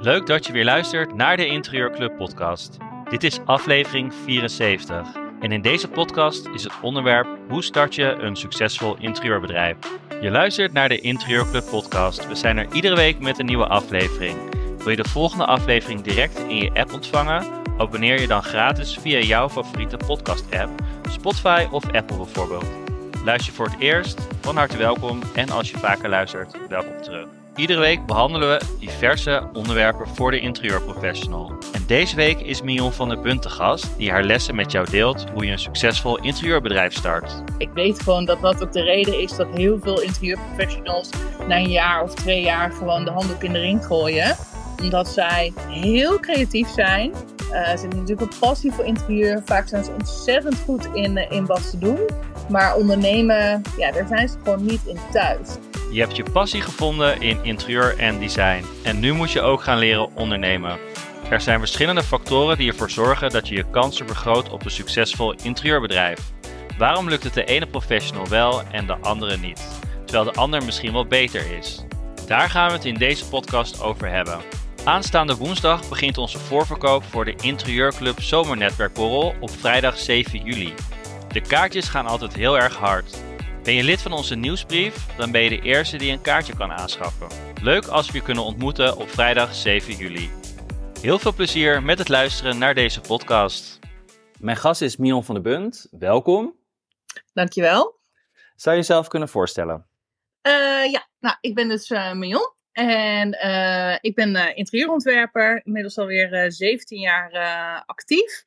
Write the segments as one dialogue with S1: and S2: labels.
S1: Leuk dat je weer luistert naar de Interieurclub podcast. Dit is aflevering 74. En in deze podcast is het onderwerp hoe start je een succesvol interieurbedrijf. Je luistert naar de Interieurclub podcast. We zijn er iedere week met een nieuwe aflevering. Wil je de volgende aflevering direct in je app ontvangen? Abonneer je dan gratis via jouw favoriete podcast app, Spotify of Apple bijvoorbeeld. Luister je voor het eerst? Van harte welkom en als je vaker luistert, welkom terug. Iedere week behandelen we diverse onderwerpen voor de interieurprofessional. En deze week is Mion van der Bunt te gast, die haar lessen met jou deelt hoe je een succesvol interieurbedrijf start.
S2: Ik weet gewoon dat dat ook de reden is dat heel veel interieurprofessionals na een jaar of twee jaar gewoon de handdoek in de ring gooien. Omdat zij heel creatief zijn. Uh, ze hebben natuurlijk een passie voor interieur. Vaak zijn ze ontzettend goed in, uh, in wat ze doen. Maar ondernemen, ja, daar zijn ze gewoon niet in thuis.
S1: Je hebt je passie gevonden in interieur en design. En nu moet je ook gaan leren ondernemen. Er zijn verschillende factoren die ervoor zorgen dat je je kansen vergroot op een succesvol interieurbedrijf. Waarom lukt het de ene professional wel en de andere niet? Terwijl de ander misschien wel beter is. Daar gaan we het in deze podcast over hebben. Aanstaande woensdag begint onze voorverkoop voor de Interieurclub Zomernetwerkborrel op vrijdag 7 juli. De kaartjes gaan altijd heel erg hard. Ben je lid van onze nieuwsbrief? Dan ben je de eerste die een kaartje kan aanschaffen. Leuk als we je kunnen ontmoeten op vrijdag 7 juli. Heel veel plezier met het luisteren naar deze podcast. Mijn gast is Mion van der Bunt. Welkom.
S2: Dankjewel.
S1: Zou je jezelf kunnen voorstellen?
S2: Uh, ja, nou, ik ben dus uh, Mion. En uh, ik ben interieurontwerper, inmiddels alweer 17 jaar actief.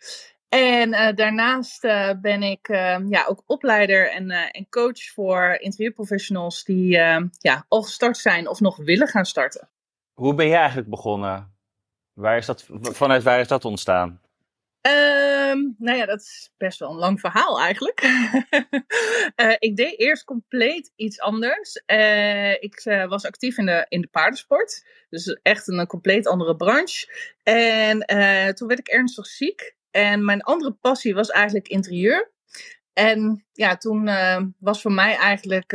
S2: En uh, daarnaast uh, ben ik uh, ja, ook opleider en, en coach voor interieurprofessionals die ja, al gestart zijn of nog willen gaan starten.
S1: Hoe ben jij eigenlijk begonnen? Waar is dat, vanuit waar is dat ontstaan?
S2: Um, nou ja, dat is best wel een lang verhaal eigenlijk. ik deed eerst compleet iets anders. ik was actief in de, in de paardensport. Dus echt een, compleet andere branche. En toen werd ik ernstig ziek. En mijn andere passie was eigenlijk interieur. En ja, toen was voor mij eigenlijk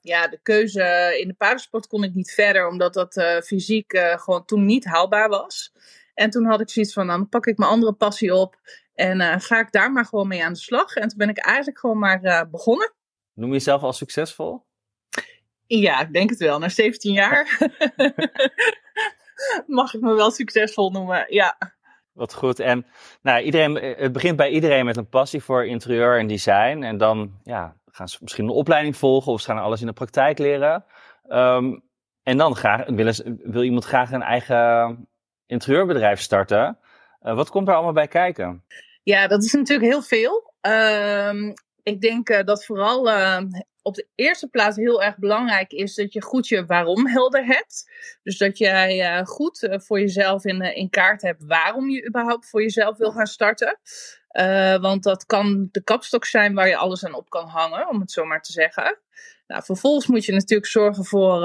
S2: ja, de keuze in de paardensport kon ik niet verder, omdat dat fysiek gewoon toen niet haalbaar was. En toen had ik zoiets van, nou, dan pak ik mijn andere passie op en ga ik daar maar gewoon mee aan de slag. En toen ben ik eigenlijk gewoon maar begonnen.
S1: Noem je jezelf al succesvol?
S2: Ja, ik denk het wel. Na 17 jaar mag ik me wel succesvol noemen, ja.
S1: Wat goed. En nou, iedereen, eh, het begint bij iedereen met een passie voor interieur en design. En dan ja, gaan ze misschien een opleiding volgen of ze gaan alles in de praktijk leren. Um, en dan graag, wil, wil, iemand graag een eigen interieurbedrijf starten. Uh, wat komt daar allemaal bij kijken?
S2: Ja, dat is natuurlijk heel veel. Um, ik denk uh, dat vooral uh, op de eerste plaats heel erg belangrijk is dat je goed je waarom helder hebt. Dus dat jij uh, goed voor jezelf in, in kaart hebt waarom je überhaupt voor jezelf wil gaan starten. want dat kan de kapstok zijn waar je alles aan op kan hangen, om het zo maar te zeggen. Nou, vervolgens moet je natuurlijk zorgen voor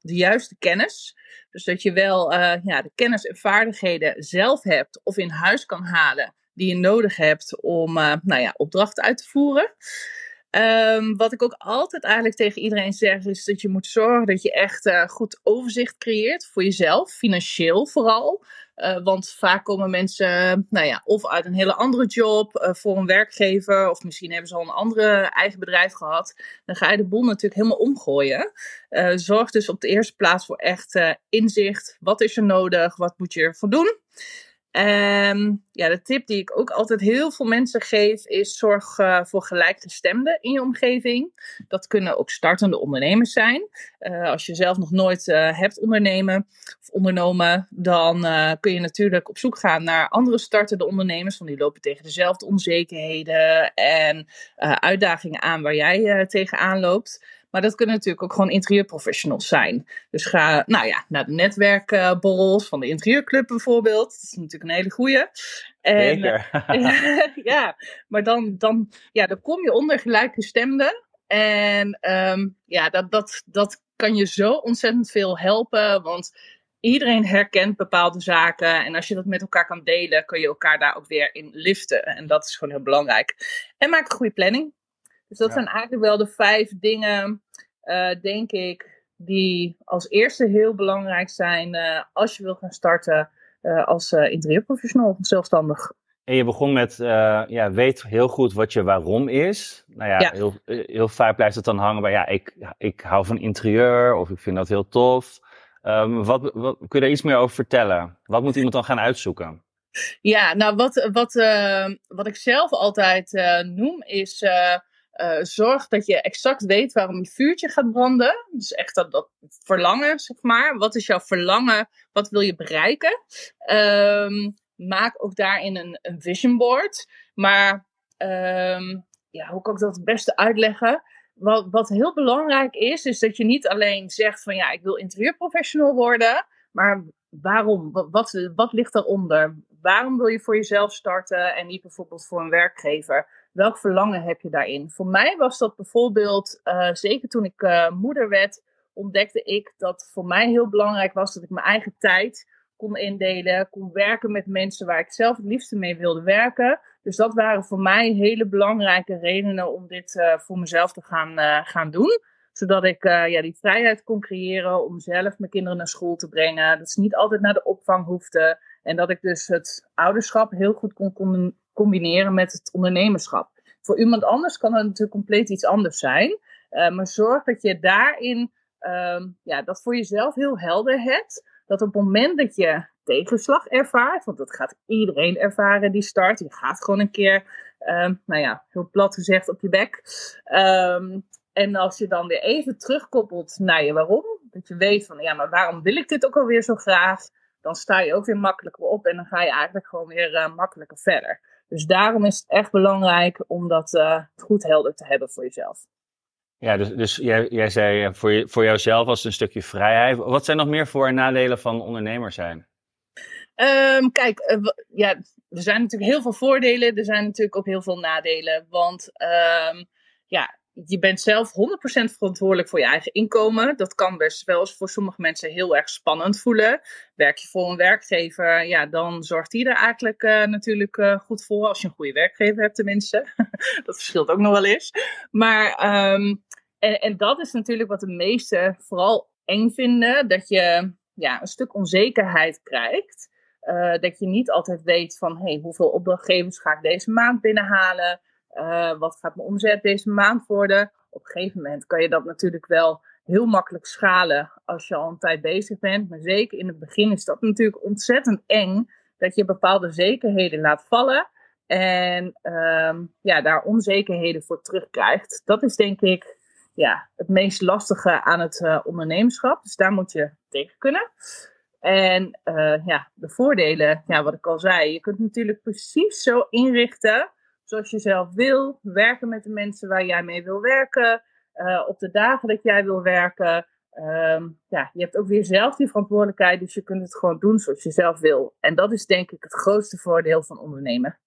S2: de juiste kennis. Dus dat je wel ja, de kennis en vaardigheden zelf hebt of in huis kan halen die je nodig hebt om nou ja, opdrachten uit te voeren. Um, wat ik ook altijd eigenlijk tegen iedereen zeg, is dat je moet zorgen dat je echt uh, goed overzicht creëert voor jezelf, financieel vooral. Uh, want vaak komen mensen, nou ja, of uit een hele andere job uh, voor een werkgever, of misschien hebben ze al een andere eigen bedrijf gehad. Dan ga je de boel natuurlijk helemaal omgooien. zorg dus op de eerste plaats voor echt inzicht. Wat is er nodig? Wat moet je ervoor doen? Um, ja, de tip die ik ook altijd heel veel mensen geef is zorg uh, voor gelijkgestemden in je omgeving. Dat kunnen ook startende ondernemers zijn. Uh, als je zelf nog nooit uh, hebt ondernemen of ondernomen, dan kun je natuurlijk op zoek gaan naar andere startende ondernemers. Want die lopen tegen dezelfde onzekerheden en uitdagingen aan waar jij tegenaan loopt. Maar dat kunnen natuurlijk ook gewoon interieurprofessionals zijn. Dus ga nou ja, naar de netwerkborrels van de interieurclub bijvoorbeeld. Dat is natuurlijk een hele goeie.
S1: En, Zeker.
S2: ja, maar dan, dan, ja, dan kom je onder gelijkgestemden. En um, ja, dat, dat, dat kan je zo ontzettend veel helpen. Want iedereen herkent bepaalde zaken. En als je dat met elkaar kan delen, kun je elkaar daar ook weer in liften. En dat is gewoon heel belangrijk. En maak een goede planning. Dus dat zijn eigenlijk wel de vijf dingen denk ik, die als eerste heel belangrijk zijn als je wil gaan starten als interieurprofessional of zelfstandig.
S3: En je begon met, ja, weet heel goed wat je waarom is. Nou ja, Heel, heel vaak blijft het dan hangen bij, ja, ik, ik hou van interieur of ik vind dat heel tof. Um, wat, wat, kun je daar iets meer over vertellen? Wat moet iemand dan gaan uitzoeken?
S2: Ja, nou wat, wat, uh, wat ik zelf altijd uh, noem is uh, zorg dat je exact weet waarom je vuurtje gaat branden. Dus echt dat, dat verlangen, zeg maar. Wat is jouw verlangen? Wat wil je bereiken? Um, maak ook daarin een, een vision board. Maar um, ja, hoe kan ik dat het beste uitleggen? wat, wat heel belangrijk is, is dat je niet alleen zegt van ja, ik wil interieurprofessional worden, maar waarom? Wat, wat, wat ligt daaronder? Waarom wil je voor jezelf starten en niet bijvoorbeeld voor een werkgever? Welk verlangen heb je daarin? Voor mij was dat bijvoorbeeld, uh, zeker toen ik uh, moeder werd, ontdekte ik dat voor mij heel belangrijk was dat ik mijn eigen tijd kon indelen, kon werken met mensen waar ik zelf het liefste mee wilde werken. Dus dat waren voor mij hele belangrijke redenen om dit uh, voor mezelf te gaan, gaan doen. Zodat ik ja, die vrijheid kon creëren om zelf mijn kinderen naar school te brengen. Dat ze niet altijd naar de opvang hoefden. En dat ik dus het ouderschap heel goed kon combineren met het ondernemerschap. Voor iemand anders kan het natuurlijk compleet iets anders zijn. maar zorg dat je daarin ehm, ja, dat voor jezelf heel helder hebt dat op het moment dat je tegenslag ervaart, want dat gaat iedereen ervaren die start, je gaat gewoon een keer, um, nou ja, heel plat gezegd op je bek. Um, en als je dan weer even terugkoppelt naar je waarom, dat je weet van ja, maar waarom wil ik dit ook alweer zo graag, dan sta je ook weer makkelijker op en dan ga je eigenlijk gewoon weer uh, makkelijker verder. Dus daarom is het echt belangrijk om dat uh, goed helder te hebben voor jezelf.
S3: Ja, dus, dus jij, jij zei eh, voor, je, voor jouzelf als een stukje vrijheid. Wat zijn nog meer voor- en nadelen van ondernemer zijn?
S2: Um, kijk, uh, ja, er zijn natuurlijk heel veel voordelen. Er zijn natuurlijk ook heel veel nadelen. Want um, ja, je bent zelf 100% verantwoordelijk voor je eigen inkomen. Dat kan best wel eens voor sommige mensen heel erg spannend voelen. Werk je voor een werkgever, ja, dan zorgt die er eigenlijk uh, natuurlijk uh, goed voor. Als je een goede werkgever hebt tenminste. dat verschilt ook nog wel eens. Maar um, en, en dat is natuurlijk wat de meesten vooral eng vinden. Dat je ja, een stuk onzekerheid krijgt. Uh, dat je niet altijd weet van hey, hoeveel opdrachtgevers ga ik deze maand binnenhalen. Uh, wat gaat mijn omzet deze maand worden? Op een gegeven moment kan je dat natuurlijk wel heel makkelijk schalen als je al een tijd bezig bent. Maar zeker in het begin is dat natuurlijk ontzettend eng. Dat je bepaalde zekerheden laat vallen. En um, ja, daar onzekerheden voor terugkrijgt. Dat is denk ik ja, het meest lastige aan het uh, ondernemerschap. Dus daar moet je tegen kunnen. En uh, ja, de voordelen, ja, wat ik al zei, je kunt natuurlijk precies zo inrichten zoals je zelf wil. Werken met de mensen waar jij mee wil werken. Uh, op de dagen dat jij wil werken. Um, ja, je hebt ook weer zelf die verantwoordelijkheid, dus je kunt het gewoon doen zoals je zelf wil. En dat is denk ik het grootste voordeel van ondernemen.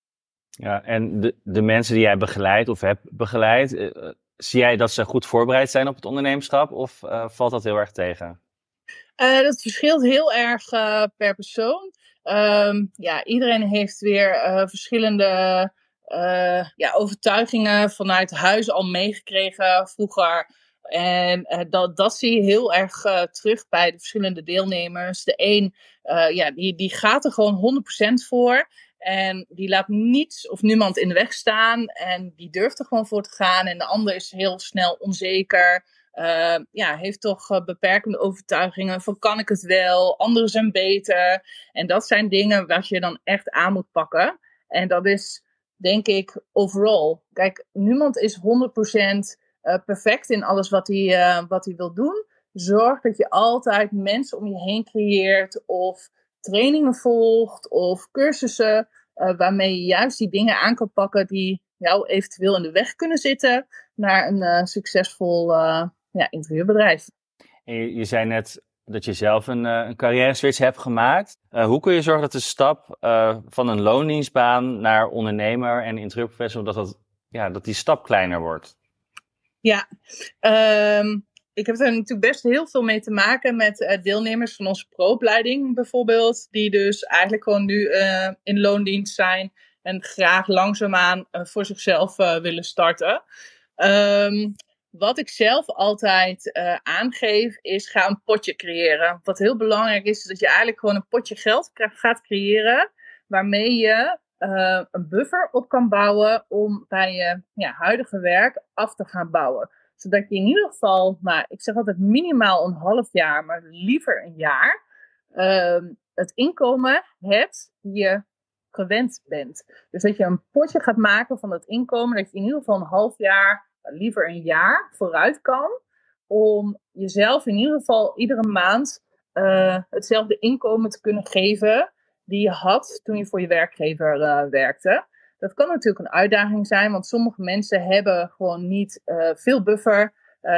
S3: Ja, en de, de mensen die jij begeleidt of hebt begeleid, zie jij dat ze goed voorbereid zijn op het ondernemerschap of uh, valt dat heel erg tegen?
S2: Uh, dat verschilt heel erg uh, per persoon. Um, ja, iedereen heeft weer verschillende ja, overtuigingen vanuit huis al meegekregen vroeger. En dat, dat zie je heel erg terug bij de verschillende deelnemers. De een, ja, die, die gaat er gewoon 100% voor. En die laat niets of niemand in de weg staan. En die durft er gewoon voor te gaan. En de ander is heel snel onzeker. Ja, heeft toch beperkende overtuigingen van kan ik het wel, anderen zijn beter. En dat zijn dingen waar je dan echt aan moet pakken. En dat is denk ik overal. Kijk, niemand is 100% uh, eh, perfect in alles wat hij, wat hij wil doen. Zorg dat je altijd mensen om je heen creëert of trainingen volgt of cursussen uh, waarmee je juist die dingen aan kan pakken die jou eventueel in de weg kunnen zitten naar een succesvol uh, ja, interieurbedrijf.
S3: En je, zei net dat je zelf een, een carrière switch hebt gemaakt. hoe kun je zorgen dat de stap van een loondienstbaan naar ondernemer en interieurprofessional, dat, dat, ja, dat die stap kleiner wordt?
S2: Ja, um, ik heb er natuurlijk best heel veel mee te maken met deelnemers van onze pro-opleiding bijvoorbeeld. Die dus eigenlijk gewoon nu in loondienst zijn en graag langzaamaan voor zichzelf willen starten. Um, wat ik zelf altijd uh, aangeef, is ga een potje creëren. Wat heel belangrijk is, is dat je eigenlijk gewoon een potje geld gaat creëren. Waarmee je uh, een buffer op kan bouwen om bij je ja, huidige werk af te gaan bouwen. Zodat je in ieder geval, maar ik zeg altijd minimaal een half jaar, maar liever een jaar, uh, het inkomen hebt die je gewend bent. Dus dat je een potje gaat maken van het inkomen, dat je in ieder geval een half jaar liever een jaar vooruit kan. Om jezelf in ieder geval iedere maand uh, hetzelfde inkomen te kunnen geven die je had toen je voor je werkgever uh, werkte. Dat kan natuurlijk een uitdaging zijn, want sommige mensen hebben gewoon niet uh, veel buffer.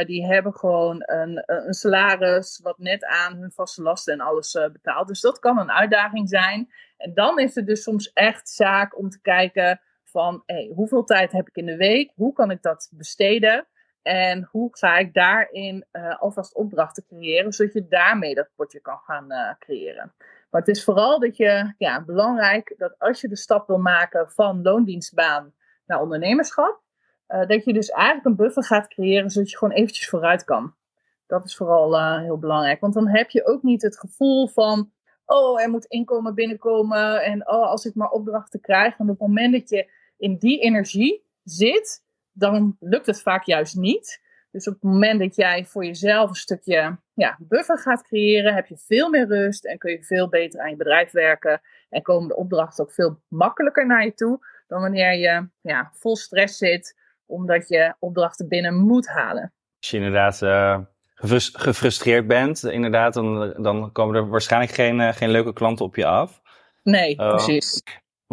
S2: die hebben gewoon een, een, salaris wat net aan hun vaste lasten en alles betaalt. Dus dat kan een uitdaging zijn. En dan is het dus soms echt zaak om te kijken van hoeveel tijd heb ik in de week? Hoe kan ik dat besteden? En hoe ga ik daarin uh, alvast opdrachten creëren, zodat je daarmee dat potje kan gaan uh, creëren. Maar het is vooral dat je, ja, belangrijk dat als je de stap wil maken van loondienstbaan naar ondernemerschap, uh, dat je dus eigenlijk een buffer gaat creëren, zodat je gewoon eventjes vooruit kan. Dat is vooral heel belangrijk, want dan heb je ook niet het gevoel van, oh, er moet inkomen binnenkomen en oh, als ik maar opdrachten krijg. En op het moment dat je in die energie zit, dan lukt het vaak juist niet. Dus op het moment dat jij voor jezelf een stukje ja, buffer gaat creëren, heb je veel meer rust en kun je veel beter aan je bedrijf werken. En komen de opdrachten ook veel makkelijker naar je toe dan wanneer je ja, vol stress zit, omdat je opdrachten binnen moet halen.
S1: Als je inderdaad uh, gefrustreerd bent, inderdaad, dan, dan komen er waarschijnlijk geen, uh, geen leuke klanten op je af.
S2: Nee, uh, precies.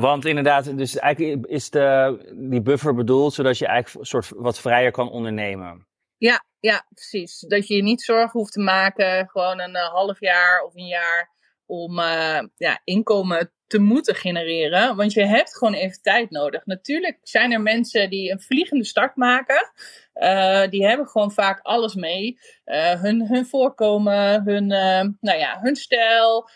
S1: Want inderdaad, dus eigenlijk is de, die buffer bedoeld zodat je eigenlijk soort wat vrijer kan ondernemen.
S2: Ja, ja, precies. Dat je je niet zorgen hoeft te maken, gewoon een uh, half jaar of een jaar, om uh, ja, inkomen te moeten genereren. Want je hebt gewoon even tijd nodig. Natuurlijk zijn er mensen die een vliegende start maken. Uh, die hebben gewoon vaak alles mee. hun, hun voorkomen, hun, nou ja, hun stijl,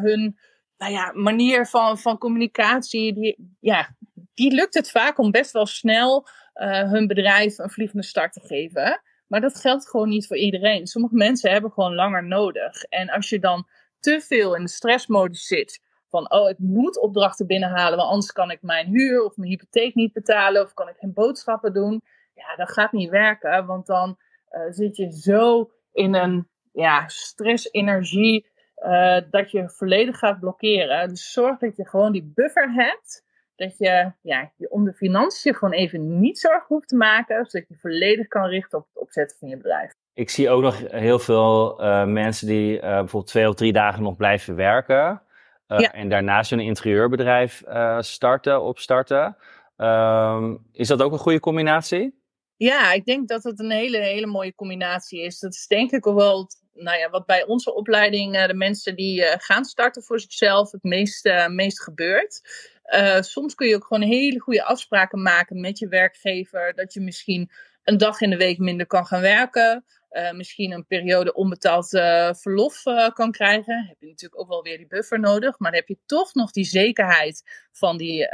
S2: hun nou ja, manier van, van communicatie, die, ja, die lukt het vaak om best wel snel uh, hun bedrijf een vliegende start te geven. Maar dat geldt gewoon niet voor iedereen. Sommige mensen hebben gewoon langer nodig. En als je dan te veel in de stressmodus zit, van oh, ik moet opdrachten binnenhalen, want anders kan ik mijn huur of mijn hypotheek niet betalen of kan ik geen boodschappen doen. Ja, dat gaat niet werken, want dan uh, zit je zo in een ja, stress-energie uh, dat je volledig gaat blokkeren. Dus zorg dat je gewoon die buffer hebt. Dat je, ja, je om de financiën gewoon even niet zorg hoeft te maken. Zodat je volledig kan richten op het opzetten van je bedrijf.
S1: Ik zie ook nog heel veel uh, mensen die uh, bijvoorbeeld twee of drie dagen nog blijven werken. Ja. En daarnaast een interieurbedrijf starten, opstarten. Um, is dat ook een goede combinatie?
S2: Ja, ik denk dat het een hele, hele mooie combinatie is. Dat is denk ik ook wel nou ja, wat bij onze opleiding uh, de mensen die uh, gaan starten voor zichzelf het meest, uh, meest gebeurt. soms kun je ook gewoon hele goede afspraken maken met je werkgever. Dat je misschien een dag in de week minder kan gaan werken. misschien een periode onbetaald verlof kan krijgen. Heb je natuurlijk ook wel weer die buffer nodig. Maar dan heb je toch nog die zekerheid van die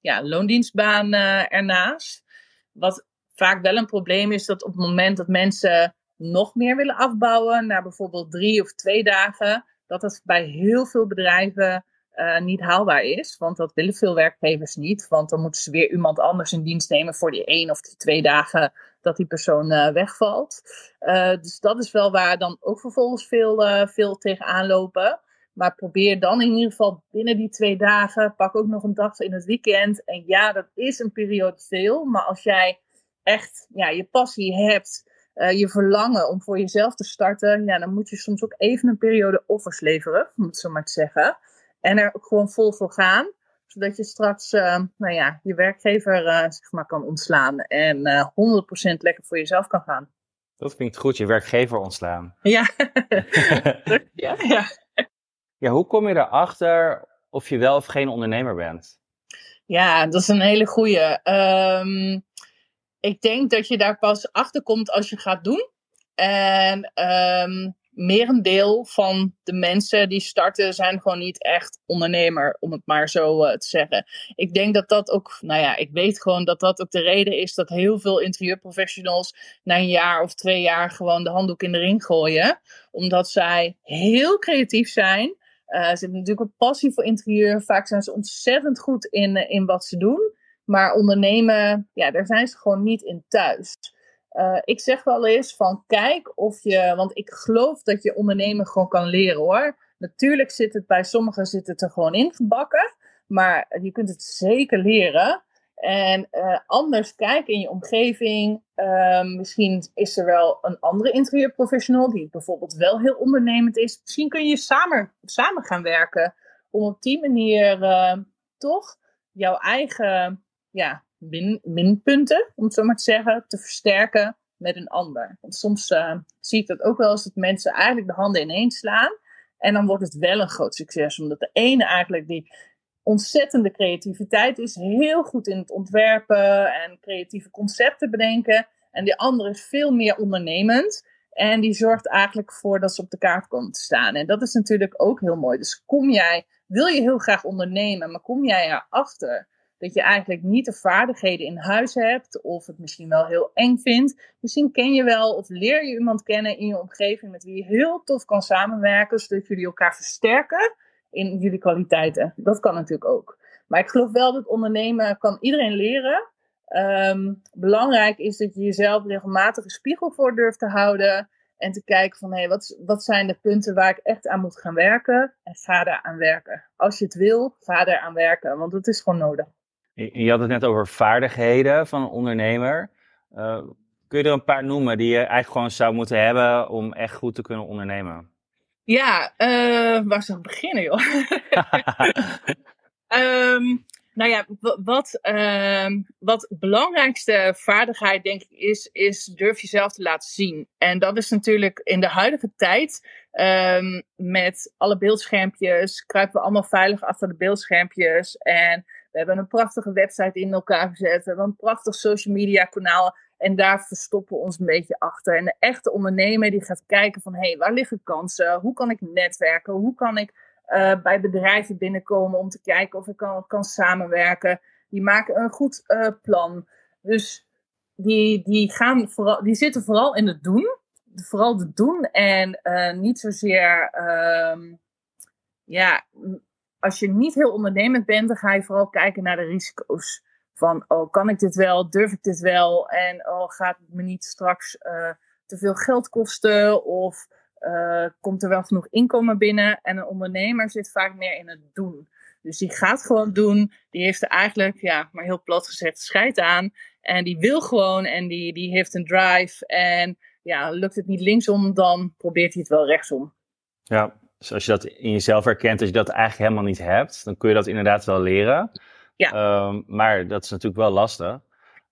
S2: ja, loondienstbaan ernaast. Wat vaak wel een probleem is dat op het moment dat mensen nog meer willen afbouwen naar bijvoorbeeld drie of twee dagen, dat dat bij heel veel bedrijven uh, niet haalbaar is. Want dat willen veel werkgevers niet. Want dan moeten ze weer iemand anders in dienst nemen voor die één of die twee dagen dat die persoon uh, wegvalt. Uh, dus dat is wel waar dan ook vervolgens veel, veel tegenaan lopen. Maar probeer dan in ieder geval binnen die twee dagen, pak ook nog een dag in het weekend. En ja, dat is een periode veel. Maar als jij echt ja, je passie hebt uh, je verlangen om voor jezelf te starten, ja, dan moet je soms ook even een periode offers leveren, om het zo maar te zeggen. En er ook gewoon vol voor gaan, zodat je straks, uh, nou ja, je werkgever uh, zeg maar kan ontslaan en 100% lekker voor jezelf kan gaan.
S1: Dat klinkt goed, je werkgever ontslaan.
S2: Ja, ja, ja.
S1: Ja, hoe kom je erachter of je wel of geen ondernemer bent?
S2: Ja, dat is een hele goede. Um, ik denk dat je daar pas achter komt als je gaat doen. En um, merendeel van de mensen die starten zijn gewoon niet echt ondernemer, om het maar zo uh, te zeggen. Ik denk dat dat ook, nou ja, ik weet gewoon dat dat ook de reden is dat heel veel interieurprofessionals na een jaar of twee jaar gewoon de handdoek in de ring gooien. Omdat zij heel creatief zijn. Uh, ze hebben natuurlijk een passie voor interieur. Vaak zijn ze ontzettend goed in, uh, in wat ze doen. Maar ondernemen, ja, daar zijn ze gewoon niet in thuis. Uh, ik zeg wel eens van kijk of je, want ik geloof dat je ondernemen gewoon kan leren hoor. Natuurlijk zit het bij sommigen zit het er gewoon ingebakken, maar je kunt het zeker leren. En uh, anders kijk in je omgeving. Uh, misschien is er wel een andere interieurprofessional die bijvoorbeeld wel heel ondernemend is. Misschien kun je samen, samen gaan werken om op die manier uh, toch jouw eigen ja, min, minpunten, om het zo maar te zeggen, te versterken met een ander. Want soms uh, zie ik dat ook wel eens dat mensen eigenlijk de handen ineens slaan. En dan wordt het wel een groot succes. Omdat de ene eigenlijk die ontzettende creativiteit is, heel goed in het ontwerpen en creatieve concepten bedenken. En die andere is veel meer ondernemend. En die zorgt eigenlijk voor dat ze op de kaart komen te staan. En dat is natuurlijk ook heel mooi. Dus kom jij, wil je heel graag ondernemen, maar kom jij erachter dat je eigenlijk niet de vaardigheden in huis hebt of het misschien wel heel eng vindt. Misschien ken je wel of leer je iemand kennen in je omgeving met wie je heel tof kan samenwerken, zodat jullie elkaar versterken in jullie kwaliteiten. Dat kan natuurlijk ook. Maar ik geloof wel dat ondernemen kan iedereen leren. Um, belangrijk is dat je jezelf regelmatig een spiegel voor durft te houden. En te kijken van, hé, hey, wat, wat zijn de punten waar ik echt aan moet gaan werken? En ga daar aan werken. Als je het wil, ga daar aan werken. Want het is gewoon nodig.
S1: Je had het net over vaardigheden van een ondernemer. Uh, kun je er een paar noemen die je eigenlijk gewoon zou moeten hebben om echt goed te kunnen ondernemen?
S2: Ja, uh, waar zou ik beginnen, joh? um, nou ja, wat, uh, wat belangrijkste vaardigheid denk ik is, is durf jezelf te laten zien. En dat is natuurlijk in de huidige tijd um, met alle beeldschermpjes, kruipen we allemaal veilig achter de beeldschermpjes en we hebben een prachtige website in elkaar gezet. We hebben een prachtig social media kanaal. En daar verstoppen we ons een beetje achter. En de echte ondernemer die gaat kijken van... hé, hey, waar liggen kansen? Hoe kan ik netwerken? Hoe kan ik uh, bij bedrijven binnenkomen om te kijken of ik kan, kan samenwerken? Die maken een goed uh, plan. Dus die, die, gaan vooral, die zitten vooral in het doen. Vooral het doen en uh, niet zozeer... Uh, ja, als je niet heel ondernemend bent, dan ga je vooral kijken naar de risico's. Van, oh, kan ik dit wel? Durf ik dit wel? En oh, gaat het me niet straks uh, te veel geld kosten? Of uh, komt er wel genoeg inkomen binnen? En een ondernemer zit vaak meer in het doen. Dus die gaat gewoon doen. Die heeft er eigenlijk, ja, maar heel plat gezegd, scheid aan. En die wil gewoon en die, die heeft een drive. En ja, lukt het niet linksom, dan probeert hij het wel rechtsom.
S1: Ja, dus als je dat in jezelf herkent, dat je dat eigenlijk helemaal niet hebt, dan kun je dat inderdaad wel leren. Ja. Um, maar dat is natuurlijk wel lastig.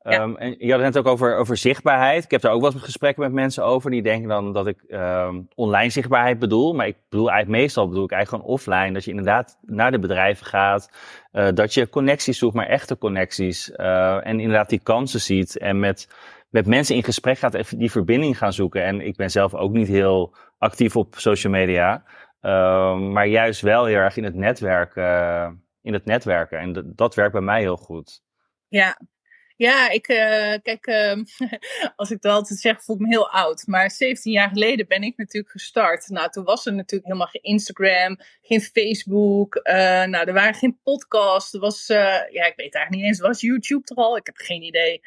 S1: Ja. Um, en je had het net ook over, over zichtbaarheid. Ik heb daar ook wel eens gesprekken met mensen over. Die denken dan dat ik um, online zichtbaarheid bedoel. Maar ik bedoel eigenlijk meestal bedoel ik eigenlijk gewoon offline. Dat je inderdaad naar de bedrijven gaat. Uh, dat je connecties zoekt, maar echte connecties. Uh, en inderdaad die kansen ziet. En met, met mensen in gesprek gaat, even die verbinding gaan zoeken. En ik ben zelf ook niet heel actief op social media. Uh, maar juist wel heel erg in het netwerk, uh, in het netwerken. En dat werkt bij mij heel goed.
S2: Ja, ja, ik, uh, kijk, uh, als ik dat altijd zeg, voel ik me heel oud. Maar 17 jaar geleden ben ik natuurlijk gestart. Nou, toen was er natuurlijk helemaal geen Instagram, geen Facebook. Uh, nou, er waren geen podcasts. Er was, ja, ik weet eigenlijk niet eens, was YouTube er al? Ik heb geen idee.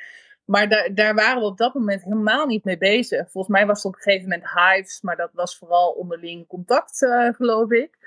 S2: Maar daar, daar waren we op dat moment helemaal niet mee bezig. Volgens mij was het op een gegeven moment Hives, maar dat was vooral onderling contact, uh, geloof ik.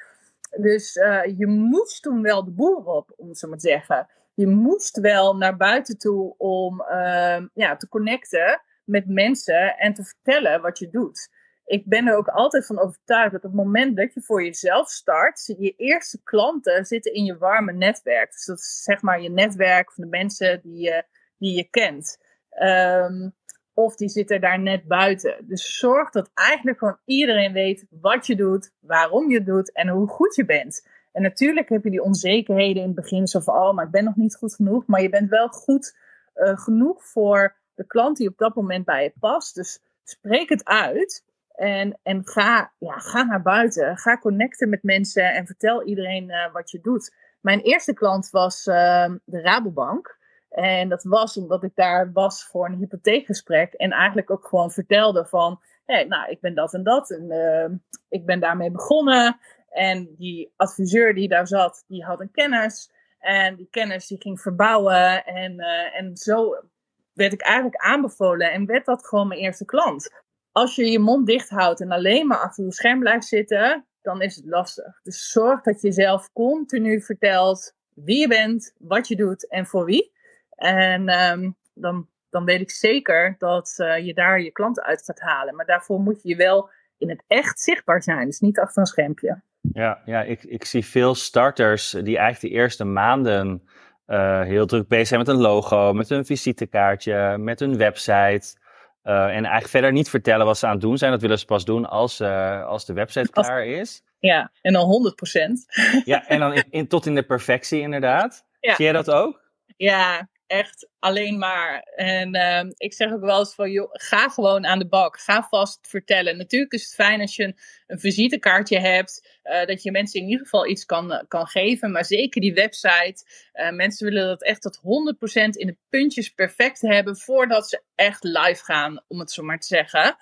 S2: Dus uh, je moest toen wel de boer op, om het zo maar te zeggen. Je moest wel naar buiten toe om uh, ja, te connecten met mensen en te vertellen wat je doet. Ik ben er ook altijd van overtuigd dat op het moment dat je voor jezelf start, je eerste klanten zitten in je warme netwerk. Dus dat is zeg maar je netwerk van de mensen die je, die je kent. Um, of die zitten daar net buiten. Dus zorg dat eigenlijk gewoon iedereen weet wat je doet, waarom je het doet en hoe goed je bent. En natuurlijk heb je die onzekerheden in het begin, zo van, oh, maar ik ben nog niet goed genoeg. Maar je bent wel goed uh, genoeg voor de klant die op dat moment bij je past. Dus spreek het uit. En, en ga, ja, ga naar buiten. Ga connecten met mensen en vertel iedereen wat je doet. Mijn eerste klant was ehm, de Rabobank. En dat was omdat ik daar was voor een hypotheekgesprek. En eigenlijk ook gewoon vertelde van, hey, nou, ik ben dat en dat. En uh, ik ben daarmee begonnen. En die adviseur die daar zat, die had een kennis. En die kennis die ging verbouwen. En, uh, en zo werd ik eigenlijk aanbevolen. En werd dat gewoon mijn eerste klant. Als je je mond dicht houdt en alleen maar achter het scherm blijft zitten, dan is het lastig. Dus zorg dat je zelf continu vertelt wie je bent, wat je doet en voor wie. En um, dan, dan weet ik zeker dat uh, je daar je klanten uit gaat halen. Maar daarvoor moet je wel in het echt zichtbaar zijn. Dus niet achter een schermpje.
S1: Ja, ja ik, ik zie veel starters die eigenlijk de eerste maanden uh, heel druk bezig zijn met een logo, met een visitekaartje, met een website. Uh, en eigenlijk verder niet vertellen wat ze aan het doen zijn. Dat willen ze pas doen als, uh, als de website klaar is.
S2: Ja, en dan 100 procent.
S1: ja, en dan in, in, tot in de perfectie inderdaad. Ja. Zie jij dat ook?
S2: Ja, echt alleen maar. En uh, ik zeg ook wel eens van, joh, ga gewoon aan de bak. Ga vast vertellen. Natuurlijk is het fijn als je een, visitekaartje hebt, uh, dat je mensen in ieder geval iets kan, kan geven. Maar zeker die website. Uh, mensen willen dat echt tot 100% in de puntjes perfect hebben voordat ze echt live gaan, om het zo maar te zeggen.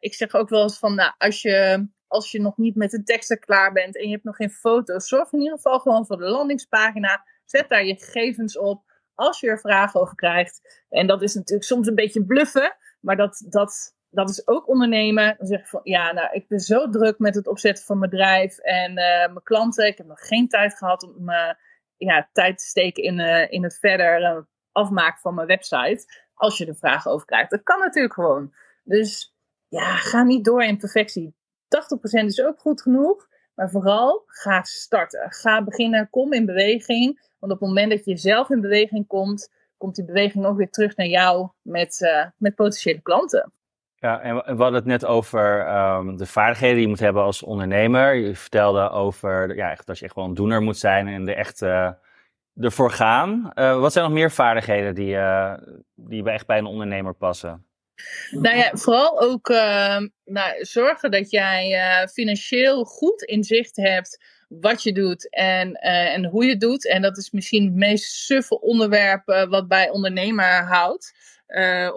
S2: Ik zeg ook wel eens van, nou, als je als je nog niet met de teksten klaar bent en je hebt nog geen foto's, zorg in ieder geval gewoon voor de landingspagina. Zet daar je gegevens op als je er vragen over krijgt. En dat is natuurlijk soms een beetje bluffen, maar dat, dat, dat is ook ondernemen. Dan zeg je van ja, nou, ik ben zo druk met het opzetten van mijn bedrijf en uh, mijn klanten. Ik heb nog geen tijd gehad om uh, ja, tijd te steken in, uh, in het verder afmaken van mijn website. Als je er vragen over krijgt. Dat kan natuurlijk gewoon. Dus ja, ga niet door in perfectie. 80% is ook goed genoeg. Maar vooral ga starten. Ga beginnen. Kom in beweging. Want op het moment dat je zelf in beweging komt, komt die beweging ook weer terug naar jou met, uh, met potentiële klanten.
S1: Ja, en we hadden het net over um, de vaardigheden die je moet hebben als ondernemer. Je vertelde over ja, dat je echt wel een doener moet zijn en er echt uh, ervoor gaan. Uh, wat zijn nog meer vaardigheden die, die echt bij een ondernemer passen?
S2: Nou ja, vooral ook nou, zorgen dat jij financieel goed inzicht hebt wat je doet en, uh, en hoe je het doet. En dat is misschien het meest suffe onderwerp uh, wat bij ondernemer houdt,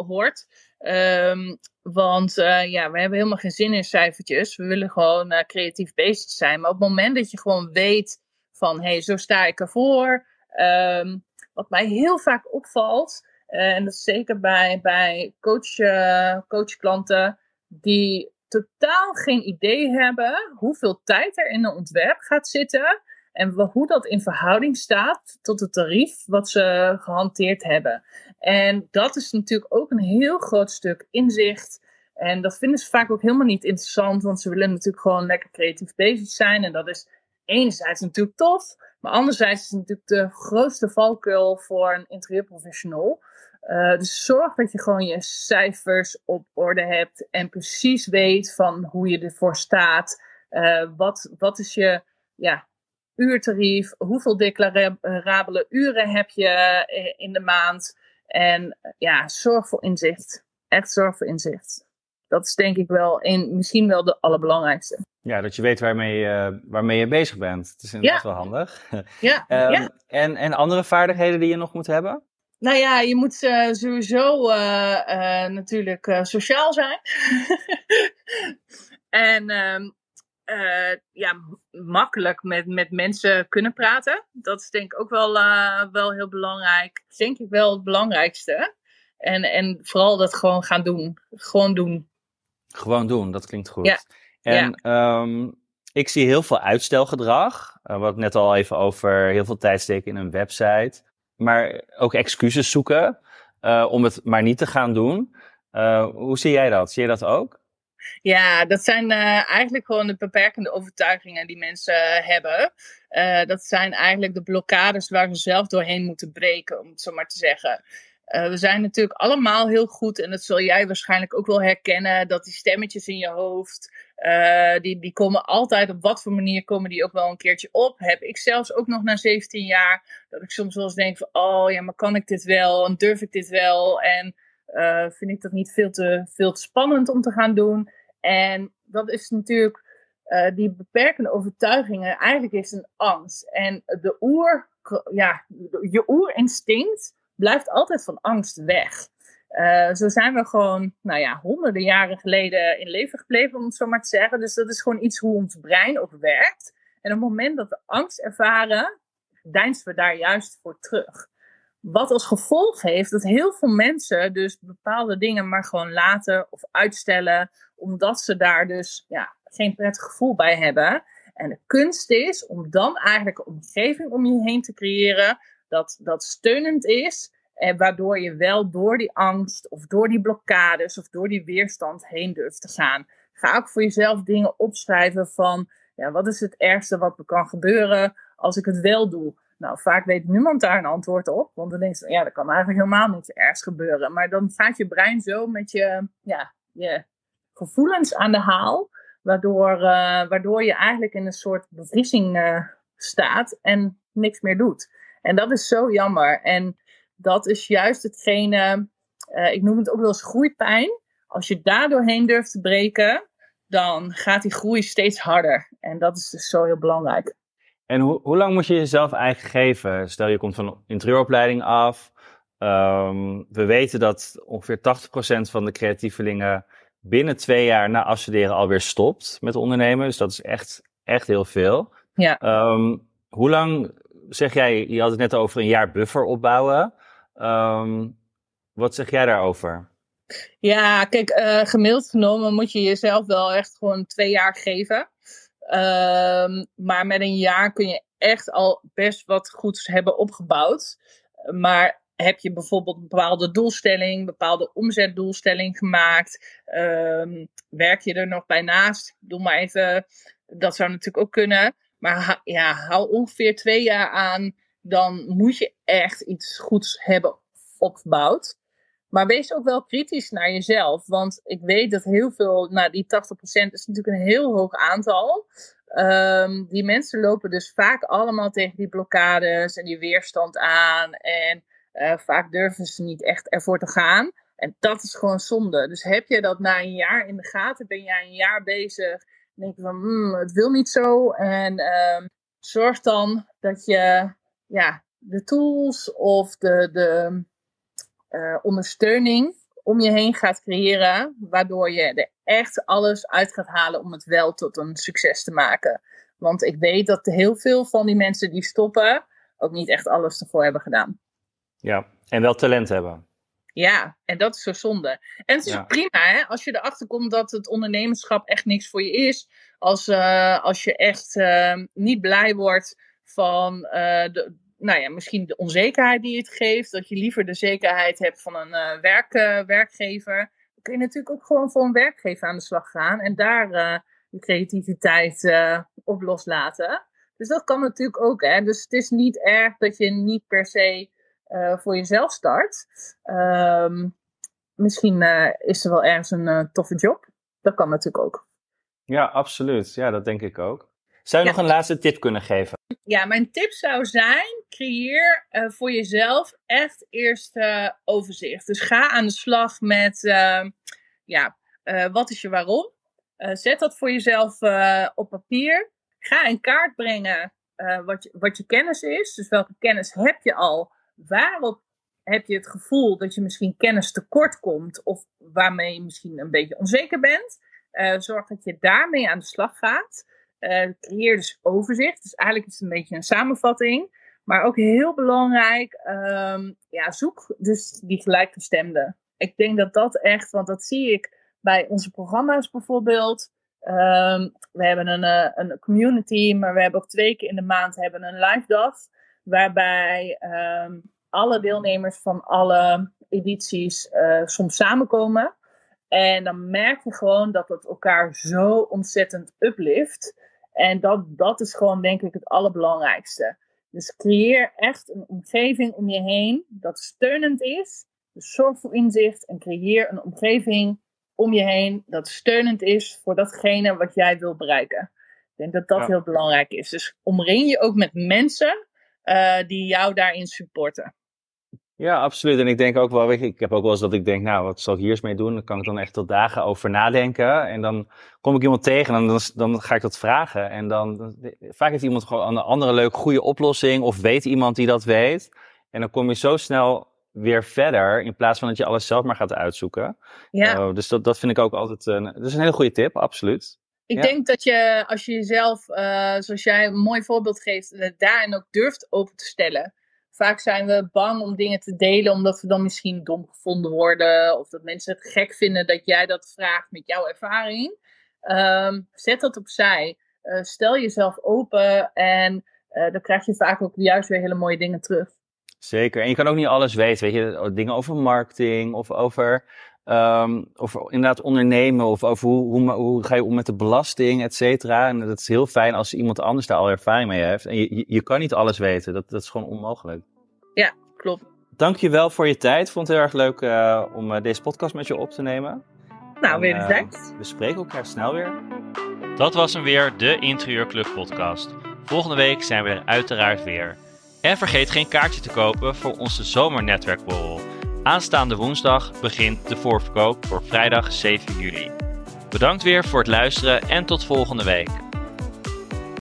S2: hoort. Um, want ja, we hebben helemaal geen zin in cijfertjes. We willen gewoon creatief bezig zijn. Maar op het moment dat je gewoon weet van, hé, hey, zo sta ik ervoor. Um, wat mij heel vaak opvalt, en dat is zeker bij, bij coach, coachklanten, die totaal geen idee hebben hoeveel tijd er in een ontwerp gaat zitten en hoe dat in verhouding staat tot het tarief wat ze gehanteerd hebben. En dat is natuurlijk ook een heel groot stuk inzicht. En dat vinden ze vaak ook helemaal niet interessant, want ze willen natuurlijk gewoon lekker creatief bezig zijn. En dat is enerzijds natuurlijk tof, maar anderzijds is het natuurlijk de grootste valkuil voor een interieurprofessional. Uh, dus zorg dat je gewoon je cijfers op orde hebt en precies weet van hoe je ervoor staat. Uh, wat, wat is je ja, uurtarief? Hoeveel declarabele uren heb je eh, in de maand? En ja, zorg voor inzicht. Echt zorg voor inzicht. Dat is denk ik wel een, misschien wel de allerbelangrijkste.
S1: Ja, dat je weet waarmee je, waarmee je bezig bent. Dat is inderdaad ja. wel handig.
S2: Ja,
S1: um,
S2: ja.
S1: En, en andere vaardigheden die je nog moet hebben?
S2: Nou ja, je moet uh, sowieso uh, uh, natuurlijk sociaal zijn. en ehm, ja, makkelijk met, met mensen kunnen praten. Dat is denk ik ook wel, wel heel belangrijk. Denk ik wel het belangrijkste. En, en vooral dat gewoon gaan doen. Gewoon doen.
S1: Gewoon doen, dat klinkt goed. Ja. En ja. Um, ik zie heel veel uitstelgedrag. Uh, wat net al even over heel veel tijd steken in een website maar ook excuses zoeken uh, om het maar niet te gaan doen. Uh, hoe zie jij dat? Zie je dat ook?
S2: Ja, dat zijn uh, eigenlijk gewoon de beperkende overtuigingen die mensen hebben. dat zijn eigenlijk de blokkades waar ze zelf doorheen moeten breken, om het zo maar te zeggen. Uh, we zijn natuurlijk allemaal heel goed, en dat zul jij waarschijnlijk ook wel herkennen, dat die stemmetjes in je hoofd, uh, die, die komen altijd, op wat voor manier komen die ook wel een keertje op. Heb ik zelfs ook nog na 17 jaar, dat ik soms wel eens denk van, oh ja, maar kan ik dit wel, en durf ik dit wel, en uh, vind ik dat niet veel te, veel te spannend om te gaan doen. En dat is natuurlijk die beperkende overtuigingen. Eigenlijk is een angst. En de oer, ja, je oerinstinct blijft altijd van angst weg. Uh, zo zijn we gewoon, nou ja, honderden jaren geleden in leven gebleven, om het zo maar te zeggen. Dus dat is gewoon iets hoe ons brein ook werkt. En op het moment dat we angst ervaren, deinsen we daar juist voor terug. Wat als gevolg heeft dat heel veel mensen dus bepaalde dingen maar gewoon laten of uitstellen, omdat ze daar dus ja, geen prettig gevoel bij hebben. En de kunst is om dan eigenlijk een omgeving om je heen te creëren dat, dat steunend is. En waardoor je wel door die angst of door die blokkades of door die weerstand heen durft te gaan. Ga ook voor jezelf dingen opschrijven van ja, wat is het ergste wat er kan gebeuren als ik het wel doe. Nou, vaak weet niemand daar een antwoord op. Want dan denk je, ja, dat kan eigenlijk helemaal niet ergens gebeuren. Maar dan gaat je brein zo met je, ja, je gevoelens aan de haal. Waardoor, uh, waardoor je eigenlijk in een soort bevriezing uh, staat en niks meer doet. En dat is zo jammer. En dat is juist hetgene, uh, ik noem het ook wel eens groeipijn. Als je daar doorheen durft te breken, dan gaat die groei steeds harder. En dat is dus zo heel belangrijk.
S1: En hoe, hoe lang moet je jezelf eigenlijk geven? Stel je komt van een interieuropleiding af. Um, we weten dat ongeveer 80% van de creatievelingen binnen twee jaar na afstuderen alweer stopt met ondernemen. Dus dat is echt, echt heel veel.
S2: Ja.
S1: Um, hoe lang, zeg jij, je had het net over een jaar buffer opbouwen. Um, wat zeg jij daarover?
S2: Ja, kijk, uh, gemiddeld genomen moet je jezelf wel echt gewoon twee jaar geven. Um, maar met een jaar kun je echt al best wat goeds hebben opgebouwd. Maar heb je bijvoorbeeld een bepaalde doelstelling, bepaalde omzetdoelstelling gemaakt? Um, werk je er nog bij naast? Doe maar even, dat zou natuurlijk ook kunnen. Maar ja, hou ongeveer twee jaar aan, dan moet je echt iets goeds hebben opgebouwd. Maar wees ook wel kritisch naar jezelf. Want ik weet dat heel veel, nou die 80% is natuurlijk een heel hoog aantal. Um, die mensen lopen dus vaak allemaal tegen die blokkades en die weerstand aan. En uh, vaak durven ze niet echt ervoor te gaan. En dat is gewoon zonde. Dus heb je dat na een jaar in de gaten, ben jij een jaar bezig. Denk je van, hmm, het wil niet zo. En um, zorg dan dat je ja, de tools of de, de uh, ondersteuning om je heen gaat creëren, waardoor je er echt alles uit gaat halen om het wel tot een succes te maken. Want ik weet dat heel veel van die mensen die stoppen ook niet echt alles ervoor hebben gedaan.
S1: Ja, en wel talent hebben.
S2: Ja, en dat is zo zonde. En het is prima hè, als je erachter komt dat het ondernemerschap echt niks voor je is. Als, uh, als je echt uh, niet blij wordt van uh, de, nou ja, misschien de onzekerheid die het geeft. Dat je liever de zekerheid hebt van een uh, werk, werkgever. Dan kun je natuurlijk ook gewoon voor een werkgever aan de slag gaan. En daar je creativiteit op loslaten. Dus dat kan natuurlijk ook. Hè? Dus het is niet erg dat je niet per se voor jezelf start. Um, misschien is er wel ergens een toffe job. Dat kan natuurlijk ook.
S1: Ja, absoluut. Ja, dat denk ik ook. Zou je nog een laatste tip kunnen geven?
S2: Ja, mijn tip zou zijn: creëer voor jezelf echt eerst overzicht. Dus ga aan de slag met, ja, wat is je waarom? zet dat voor jezelf op papier. Ga in kaart brengen wat, je, wat je kennis is. Dus welke kennis heb je al? Waarop heb je het gevoel dat je misschien kennis tekort komt of waarmee je misschien een beetje onzeker bent? zorg dat je daarmee aan de slag gaat. Uh, creëer dus overzicht. Dus eigenlijk is het een beetje een samenvatting. Maar ook heel belangrijk, um, ja, zoek dus die gelijkgestemden. Ik denk dat dat echt, want dat zie ik bij onze programma's bijvoorbeeld. Um, we hebben een, uh, een community, maar we hebben ook twee keer in de maand hebben een live dag. Waarbij um, alle deelnemers van alle edities uh, soms samenkomen. En dan merk je gewoon dat het elkaar zo ontzettend uplift. En dat, dat is gewoon, denk ik, het allerbelangrijkste. Dus creëer echt een omgeving om je heen dat steunend is. Dus zorg voor inzicht en creëer een omgeving om je heen dat steunend is voor datgene wat jij wil bereiken. Ik denk dat dat heel belangrijk is. Dus omring je ook met mensen die jou daarin supporten.
S1: Ja, absoluut. En ik denk ook wel, weet je, ik heb ook wel eens dat ik denk, nou, wat zal ik hier eens mee doen? Dan kan ik dan echt tot dagen over nadenken. En dan kom ik iemand tegen en dan, dan ga ik dat vragen. En dan, vaak heeft iemand gewoon een andere leuke, goede oplossing. Of weet iemand die dat weet. En dan kom je zo snel weer verder, in plaats van dat je alles zelf maar gaat uitzoeken. Ja. Uh, dus dat, dat vind ik ook altijd, uh, dat is een hele goede tip, absoluut.
S2: Ik denk dat je, als je jezelf, uh, zoals jij een mooi voorbeeld geeft, daarin ook durft open te stellen. Vaak zijn we bang om dingen te delen, omdat we dan misschien dom gevonden worden. Of dat mensen het gek vinden dat jij dat vraagt met jouw ervaring. Um, zet dat opzij. Uh, stel jezelf open en uh, dan krijg je vaak ook juist weer hele mooie dingen terug.
S1: Zeker. En je kan ook niet alles weten. Weet je, dingen over marketing of over, um, over inderdaad ondernemen of over hoe, hoe, hoe, ga je om met de belasting, et cetera. En dat is heel fijn als iemand anders daar al ervaring mee heeft. En je, je, kan niet alles weten. Dat, dat is gewoon onmogelijk.
S2: Ja, klopt.
S1: Dankjewel voor je tijd. Vond het heel erg leuk uh, om uh, deze podcast met je op te nemen.
S2: Nou, weer uh,
S1: we spreken elkaar snel weer.
S3: Dat was hem weer, de Interieurclub podcast. Volgende week zijn we er uiteraard weer. En vergeet geen kaartje te kopen voor onze zomernetwerkborrel. Aanstaande woensdag begint de voorverkoop voor vrijdag 7 juli. Bedankt weer voor het luisteren en tot volgende week.